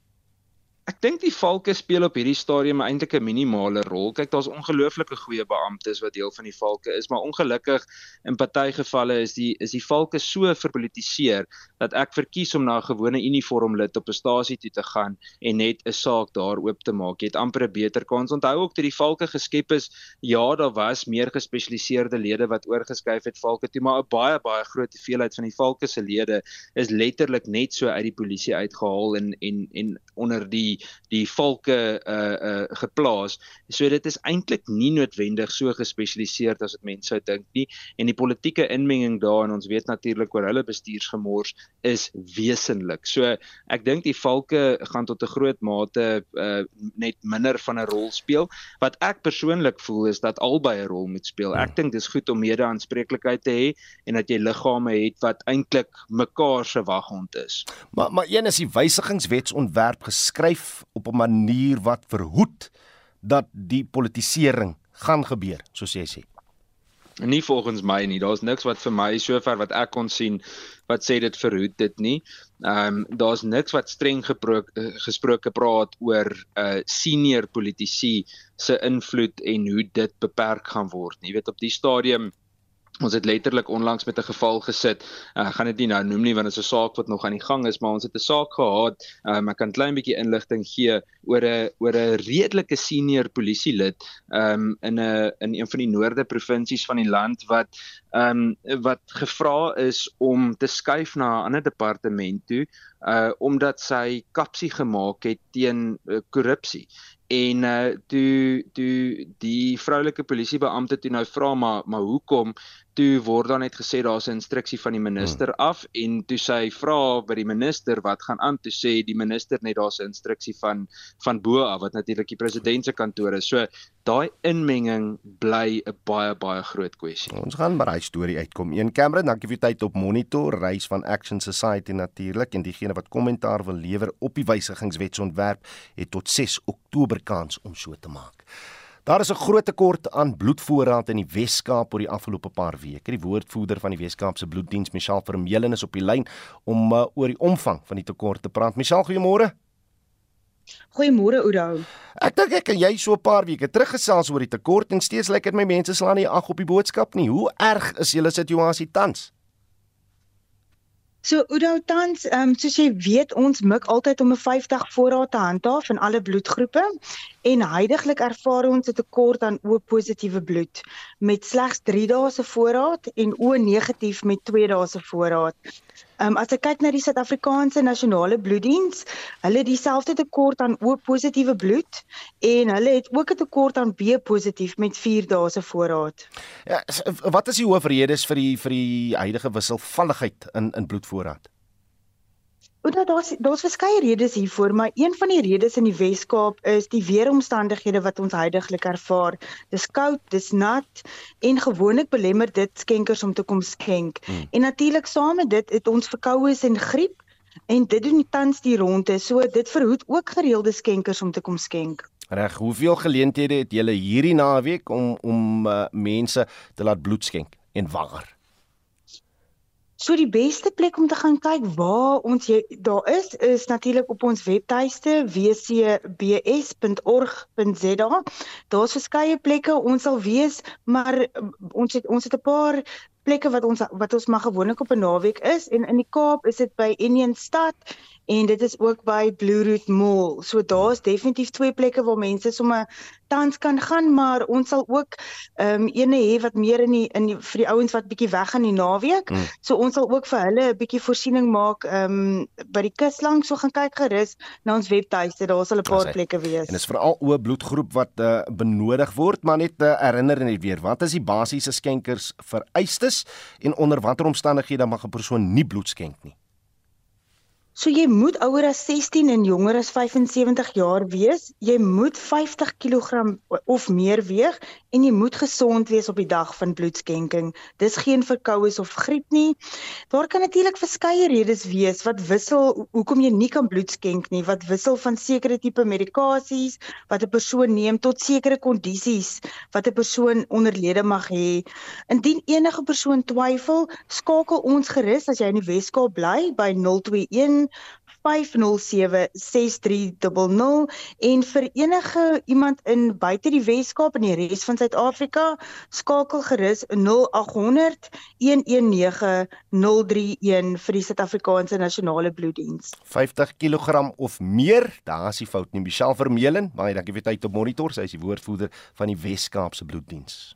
Ek dink die valke speel op hierdie stadium eintlik 'n minimale rol. Kyk, daar's ongelooflike goeie beamptes wat deel van die valke is, maar ongelukkig in party gevalle is die is die valke so verpolitiseer dat ek verkies om na 'n gewone uniform lid op 'n stasie toe te gaan en net 'n saak daar oop te maak. Jy het amper 'n beter kans. Onthou ook dat die valke geskep is, ja, daar was meer gespesialiseerde lede wat oorgeskuif het valke toe, maar 'n baie baie groot hoeveelheid van die valke se lede is letterlik net so uit die polisie uitgehaal en en en onder die die die valke uh uh geplaas. So dit is eintlik nie noodwendig so gespesialiseerd as wat mense dink nie en die politieke inmenging daar en ons weet natuurlik oor hulle bestuursgemors is wesenlik. So ek dink die valke gaan tot 'n groot mate uh net minder van 'n rol speel. Wat ek persoonlik voel is dat albei 'n rol moet speel. Ek dink dis goed om mede-aanspreeklikheid te hê en dat jy liggame het wat eintlik mekaar se waghond is. Maar maar een is die wysigingswetsontwerp geskryf op 'n manier wat verhoed dat die politisering gaan gebeur, soos jy sê. Nie volgens my nie. Daar's niks wat vir my sover wat ek kon sien wat sê dit verhoed dit nie. Ehm um, daar's niks wat streng geprook, gesproke praat oor 'n uh, senior politici se invloed en hoe dit beperk gaan word nie. Jy weet op die stadium Ons het letterlik onlangs met 'n geval gesit. Uh, ek gaan dit nie nou noem nie want dit is 'n saak wat nog aan die gang is, maar ons het 'n saak gehad. Um, ek kan 'n klein bietjie inligting gee oor 'n oor 'n redelike senior polisielid um, in 'n in een van die noorde provinsies van die land wat um, wat gevra is om te skuif na 'n ander departement toe uh omdat sy kapsie gemaak het teen uh, korrupsie en uh toe toe die vroulike polisiebeampte toe nou vra maar maar hoekom toe word dan net gesê daar's 'n instruksie van die minister hmm. af en toe sê hy vra by die minister wat gaan aan toe sê die minister net daar's 'n instruksie van van bo af wat natuurlik die president se kantoor is. So daai inmenging bly 'n baie baie groot kwessie. Ons gaan by storie uitkom. Een Cameron, dankie vir tyd op Monitor, reis van Action Society natuurlik en diegene wat kommentaar wil lewer op die wysigingswetsontwerp het tot 6 Oktober kans om so te maak. Daar is 'n groot tekort aan bloedvoorraad in die Wes-Kaap oor die afgelope paar weke. Die woordvoerder van die Wes-Kaapse bloeddiens, Michelle Vermeulen, is op die lyn om uh, oor die omvang van die tekort te praat. Michelle, goeiemôre. Goeiemôre Oudo. Ek dink ek en jy so 'n paar weke terug gesels oor die tekort en steeds lyk dit my mense slaan nie ag op die boodskap nie. Hoe erg is julle situasie tans? So Oudo tans, ehm um, soos jy weet, ons mik altyd om 'n 50 voorraad te handhaaf in alle bloedgroepe en heidaglik ervaar ons 'n tekort aan O positiewe bloed met slegs 3 dae se voorraad en O negatief met 2 dae se voorraad. Um, as ek kyk na die Suid-Afrikaanse Nasionale Bloeddiens, hulle het dieselfde tekort aan O positiewe bloed en hulle het ook 'n tekort aan B positief met 4 dae se voorraad. Ja, wat is die hoofredes vir die vir die huidige wisselvalligheid in in bloedvoorraad? Oor daar's daar's verskeie redes hiervoor, maar een van die redes in die Wes-Kaap is die weeromstandighede wat ons heidaglik ervaar. Dis koud, dis nat en gewoonlik belemmer dit skenkers om te kom skenk. Hmm. En natuurlik saam met dit het ons verkoues en griep en dit doen tans die ronde. So dit verhoed ook gereelde skenkers om te kom skenk. Reg, hoeveel geleenthede het julle hierdie naweek om om uh, mense te laat bloed skenk en waar? So die beste plek om te gaan kyk waar ons jy, daar is is natuurlik op ons webtuiste wcbs.org.za. Daar's verskeie plekke ons sal wees, maar ons het ons het 'n paar plekke wat ons wat ons maar gewoonlik op 'n naweek is en in die Kaap is dit by Union Stad en dit is ook by Blue Route Mall. So daar's definitief twee plekke waar mense sommer tans kan gaan, maar ons sal ook ehm um, ene hê wat meer in die in die, vir die ouens wat bietjie weg gaan die naweek. Mm. So ons sal ook vir hulle 'n bietjie voorsiening maak ehm um, by die kus langs so gaan kyk gerus na ons webtuiste. Daar sal 'n paar plekke wees. En dis veral o bloedgroep wat uh, benodig word, maar net uh, herinner net weer, wat is die basiese skenkers vereistes en onder watter omstandighede mag 'n persoon nie bloed skenk nie? So jy moet ouer as 16 en jonger as 75 jaar wees. Jy moet 50 kg of meer weeg en jy moet gesond wees op die dag van bloedskenking. Dis geen verkoues of griep nie. Daar kan natuurlik verskeie redes wees wat wissel hoekom jy nie kan bloedskenk nie. Wat wissel van sekere tipe medikasies wat 'n persoon neem tot sekere kondisies wat 'n persoon onderlede mag hê. Indien enige persoon twyfel, skakel ons gerus as jy in die Weskaap bly by 021 5076300 en vir enige iemand in buite die Weskaap en die res van Suid-Afrika skakel gerus 0800 119 031 vir die Suid-Afrikaanse Nasionale Bloeddiens. 50 kg of meer, daar is die fout nie. Michelle Vermeulen, baie dankie vir tyd op monitor. Sy is die woordvoerder van die Weskaapse Bloeddiens.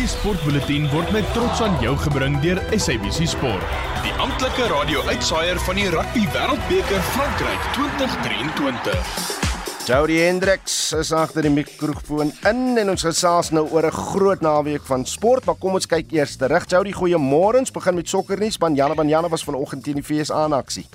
Die sportbulletin word met trots aan jou gebring deur SABC Sport. Die amptelike radio-uitsaaier van die Rugby Wêreldbeker Frankryk 2023. Jody Hendricks is agter die mikrofoon in en ons gesels nou oor 'n groot naweek van sport, maar kom ons kyk eers terug. Jody, goeiemôre. Ons begin met sokkernuus. Banjana Banjana was vanoggend teen die FSA in aksie.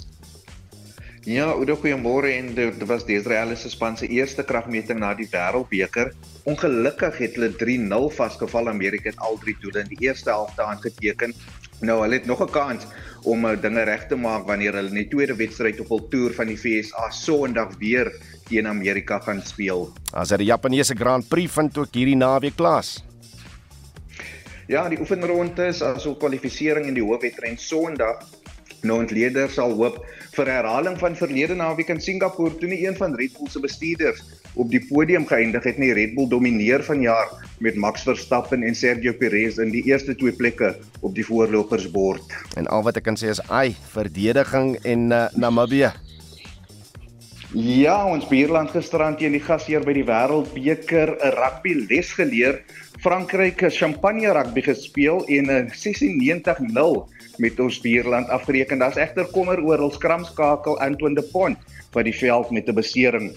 Ja, Oudo, goeiemôre en dit was die Israeliese span se eerste kragmeting na die Wêreldbeker. Ongelukkig het hulle 3-0 vasgeval. Amerika het al drie doele in die eerste helfte aangeteken. Nou, hulle het nog 'n kans om uh, dinge reg te maak wanneer hulle in die tweede wedstryd op hul toer van die FSA Sondag weer teen Amerika gaan speel. As dit die Japaneese Grand Prix vind ook hierdie naweek plaas. Ja, die oefenronde is asook kwalifikasie in die hoofwedren Sondag Nou ontleeders sal hoop vir herhaling van verlede naweek in Singapore toe nie een van Red Bull se bestuurders op die podium geëindig het nie. Red Bull domineer vanjaar met Max Verstappen en Sergio Perez in die eerste twee plekke op die voorlopersbord. En al wat ek kan sê is ai, verdediging en uh, Namibië. Ja, ons buurland gisterand teen die gasheer by die Wêreldbeker 'n rugby les geleer. Frankryk het champagne rugby gespeel en 'n 96-0 met ons buurland afgereken. Daar's egter kommer oor ons kramskakel Antoine de Pont wat die veld met 'n besering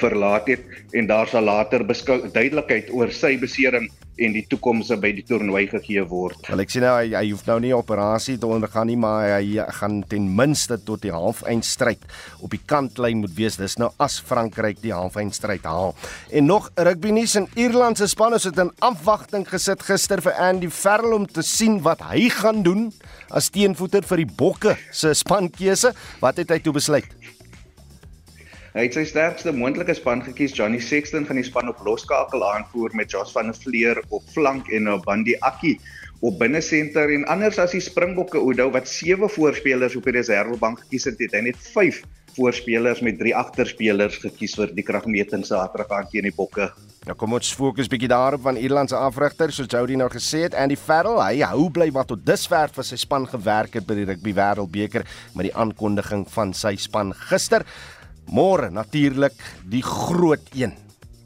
verlaat het en daar sal later duidelikheid oor sy besering en die toekomse by die toernooi gegee word. Wel ek sien nou hy, hy hoef nou nie operasie te ondergaan nie, maar hy gaan ten minste tot die halfeindstryd op die kantlyn moet wees. Dis nou as Frankryk die halfeindstryd haal. En nog rugby nuus in Ierland se span het in afwagting gesit gister vir Andy Farrell om te sien wat hy gaan doen as teenvoeter vir die Bokke se spankeuse. Wat het hy toe besluit? Hy het sy sterkste moontlike span gekies. Johnny Sexton gaan die span op loskakel aanvoer met Josh van der Vleer op flank en Bandi Akki op binnesenter en anders as die Springbokke Oudo wat sewe voorspelers op die reservebank gekies het, het hy net 5 voorspelers met drie agterspelers gekies vir die kragmeting Saterdag aan teen die Bokke. Nou kom ons fokus bietjie daarop van Ierland se afrigter, soos Jody nou gesê het, Andy Farrell, hy hou bly wat tot dusver vir sy span gewerk het by die Rugby Wêreldbeker met die aankondiging van sy span gister. Môre natuurlik die groot een.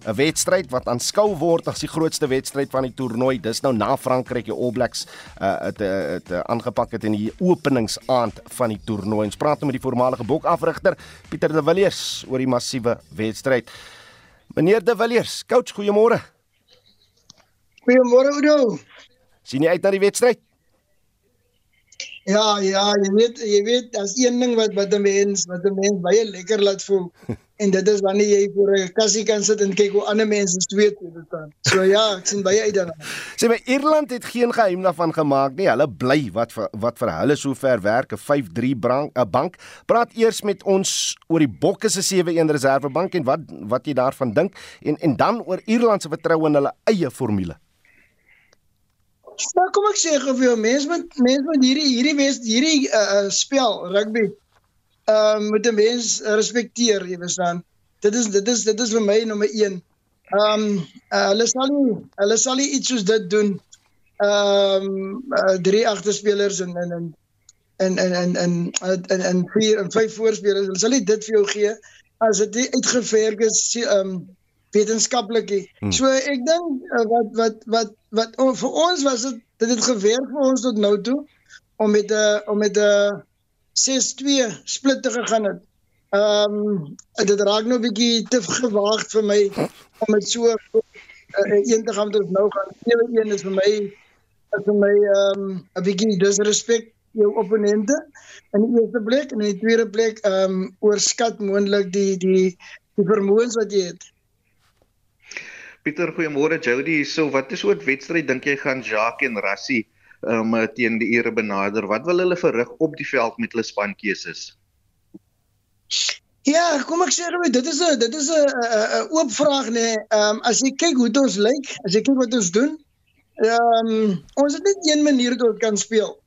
'n Wedstryd wat aanskou word as die grootste wedstryd van die toernooi. Dis nou na Frankryk die All Blacks uh het het aangepak het in die openingsaand van die toernooi. Ons praat nou met die voormalige bokafrigter Pieter de Villiers oor die massiewe wedstryd. Meneer de Villiers, coach, goeiemôre. Goeiemôre Oudo. Sien jy uit na die wedstryd? Ja, ja, jy weet, jy weet, as een ding wat wat 'n mens, wat 'n mens baie lekker laat voel. En dit is wanneer jy voor 'n kassie kan sit en kyk hoe ander mense sweet dit dan. So ja, ek sien baie uit daarna. Sê my Ierland het geen geheim daarvan gemaak nie. Hulle bly wat vir, wat vir hulle so ver werk, 'n 5-3 bank, 'n bank. Praat eers met ons oor die Bokke se 7-1 reservebank en wat wat jy daarvan dink en en dan oor Ierland se vertroue in hulle eie formule. Nou kom ek sê gou vir jou mense met mense met hierdie hierdie wees hierdie uh, spel rugby. Ehm uh, moet 'n mens respekteer, jy verstaan. Dit is dit is dit is vir my nommer 1. Ehm um, uh, hulle sal nie hulle sal nie iets soos dit doen. Ehm um, uh, drie agterspelers en en en en en en en en en vier en vyf voorspelers. Hulle sal nie dit vir jou gee as dit uitgewerk is ehm um, wetenskaplik. Hmm. So ek dink uh, wat wat wat wat oh, vir ons was dit dit het gewerk vir ons tot nou toe om met 'n uh, om met 'n uh, 6-2 split te gegaan het. Ehm um, dit raak nou 'n bietjie te gewaagd vir my om met so uh, een te gaan tot nou gaan. 7-1 is vir my is vir my ehm um, 'n bietjie disrespek jou opponente in die eerste plek en in die tweede plek ehm um, oorskat moontlik die die die vermoëns wat jy het. Pieter, goeiemôre. Jody, so wat is oor wedstryd dink jy gaan Jacques en Rassie um teen die ere benader? Wat wil hulle verrig op die veld met hulle spankeuses? Ja, kom ek sê gou, dit is 'n dit is 'n oop vraag nê. Nee. Ehm um, as jy kyk hoe dit ons lyk, as jy kyk wat ons doen, ehm um, ons het net een manier hoe dit kan speel.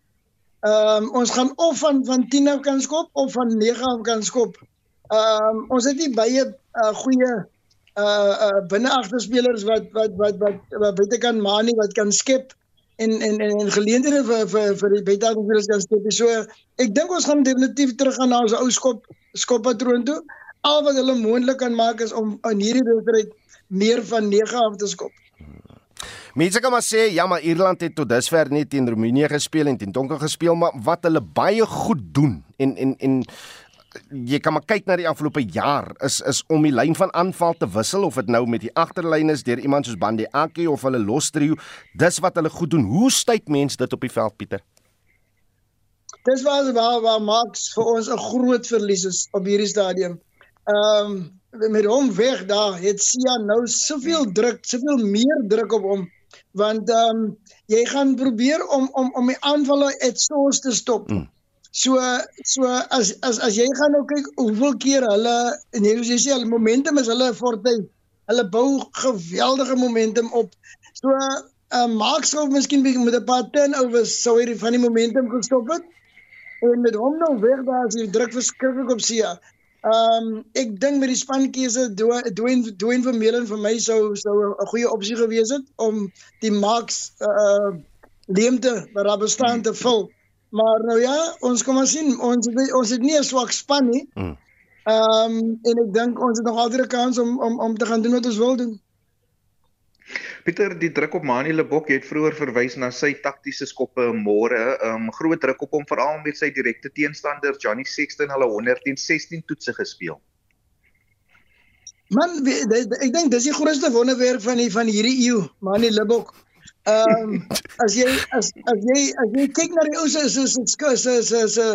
Ehm um, ons gaan of van van 10 af kan skop of van 9 af kan skop. Ehm um, ons het nie baie uh, goeie uh uh binne agterspelers wat wat wat wat wat buite kan manie wat kan skep en en en, en geleenthede vir vir vir die buite agterspelers kan skep. So ek dink ons gaan definitief terug gaan na ons ou skop skoppatroon toe. Al wat hulle moontlik kan maak is om in hierdie wedstryd meer van 9 af te skop. Mense kan maar sê ja, maar Ierland het tot dusver net teen Roemenië gespeel en teen Tonga gespeel, maar wat hulle baie goed doen en en en jy kan maar kyk na die afgelope jaar. Is is om die lyn van aanval te wissel of dit nou met die agterlyn is deur iemand soos Bandi Aki of hulle los trio dis wat hulle goed doen. Hoe styt mense dit op die veld Pieter? Dis waar waar, waar Max vir ons 'n groot verlies is op hierdie stadium. Ehm um, met hom weg daar het Sia nou soveel druk soveel meer druk op hom want ehm um, jy gaan probeer om om om die aanvalle uit soos te stop. Mm. So so as as as jy gaan nou kyk hoeveel keer hulle en jy sê hulle momentum is hulle forte. Hulle bou geweldige momentum op. So uh, maak sou miskien met 'n paar turnovers sou hy van die momentum gestop het. En met hom nou weg daar as hy druk verskriklik op Sia. Ehm um, ek dink met die spankeuse doen doen vir Melen vir my sou sou 'n goeie opsie gewees het om die Max uh leemte wat daar bestaan te vul. Mm. Maar nou ja, ons kom maar sien, ons ons het nie 'n swak span nie. Mm. Ehm um, en ek dink ons het nog altyd 'n kans om om om te gaan doen wat ons wil doen. Pieter, die druk op Manie Lebok het vroeër verwys na sy taktiese skoppe môre. Ehm um, groot druk op hom veral met sy direkte teenstander Johnny Sexton hulle 116 toetse gespeel. Man, ek dink dis die grootste wonderwerk van die van hierdie eeu, man die Libbok. Ehm um, as jy as as jy as jy kyk na die ou se se se se se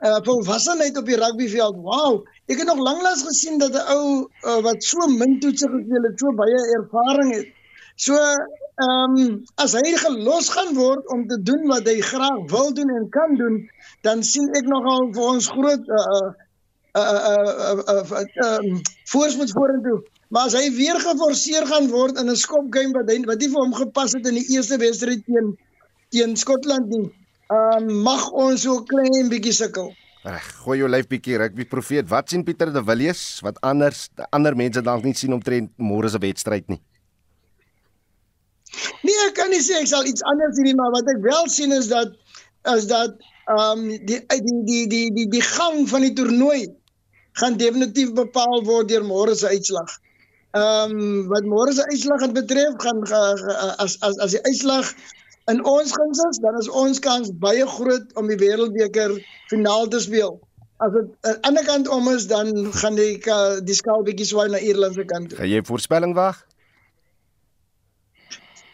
uh volwassenheid op die rugbyveld. Wow, ek het nog lanklaas gesien dat 'n ou uh, wat so min toetse gespeel het, so baie ervaring het. So ehm um, as hy gelos gaan word om te doen wat hy graag wil doen en kan doen, dan sien ek nogal vir ons groot uh uh uh uh ehm voorspoed vorentoe. Maar as hy weer geforseer gaan word in 'n skopgame wat hy wat nie vir hom gepas het in die eerste wedstryd teen teen Skotland nie, Ehm um, mag ons so klein bietjie sukkel. Reg, gooi jou lyf bietjie rugby profeet. Wat sien Pieter de Villiers wat anders ander mense dalk nie sien omtrent môre se wedstryd nie? Nee, ek kan nie sê ek sal iets anders sien nie, maar wat ek wel sien is dat is dat ehm um, die, die die die die die gang van die toernooi gaan definitief bepaal word deur môre se uitslag. Ehm um, wat môre se uitslag betref, gaan as as as die uitslag in ons guns is, dan is ons kans baie groot om die wêreldbeker finaal te speel. As dit aan die ander kant om is, dan gaan die die skaal bietjie swaai na Ierland se kant toe. Gaan jy voorspelling wag?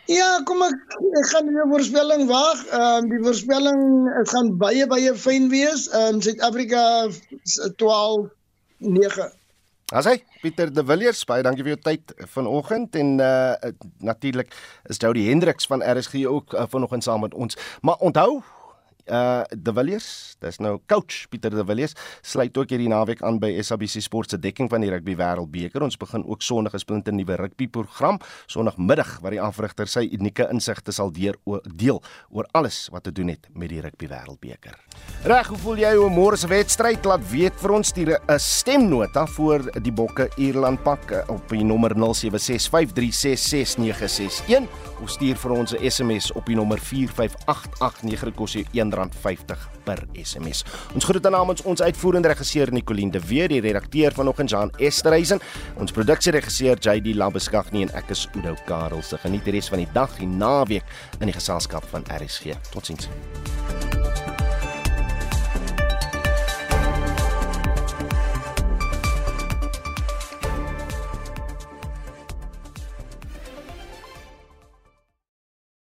Ja, kom ek ek gaan die voorspelling wag. Ehm um, die voorspelling dit gaan baie baie fyn wees. Ehm um, Suid-Afrika 12 9. Asai, Pieter De Villiers, baie dankie vir jou tyd vanoggend en uh natuurlik is Jody Hendriks van RSG ook uh, vanoggend saam met ons. Maar onthou, uh De Villiers, dis nou coach Pieter De Villiers, sluit ook hierdie naweek aan by SABC Sport se dekking van die Rugby Wêreldbeker. Ons begin ook Sondag 'n splinte nuwe rugby program, Sondagmiddag waar die afrigter sy unieke insigte sal deur deel oor alles wat te doen het met die Rugby Wêreldbeker. Reg, hoe voel jy oor môre se wedstryd? Laat weet vir ons stuur 'n stemnota voor die Bokke Ierland pak eh, op die nommer 0765366961 of stuur vir ons 'n SMS op die nommer 45889 kos jy R1.50 per SMS. Ons groet namens ons uitvoerende regisseur Nicoline de Weer, die redakteur vanoggend Jean Esterhuizen, ons produksieregisseur JD Labeskagni en ek is Udo Karel. Se geniet die res van die dag en naweek in die geselskap van RSG. Totsiens.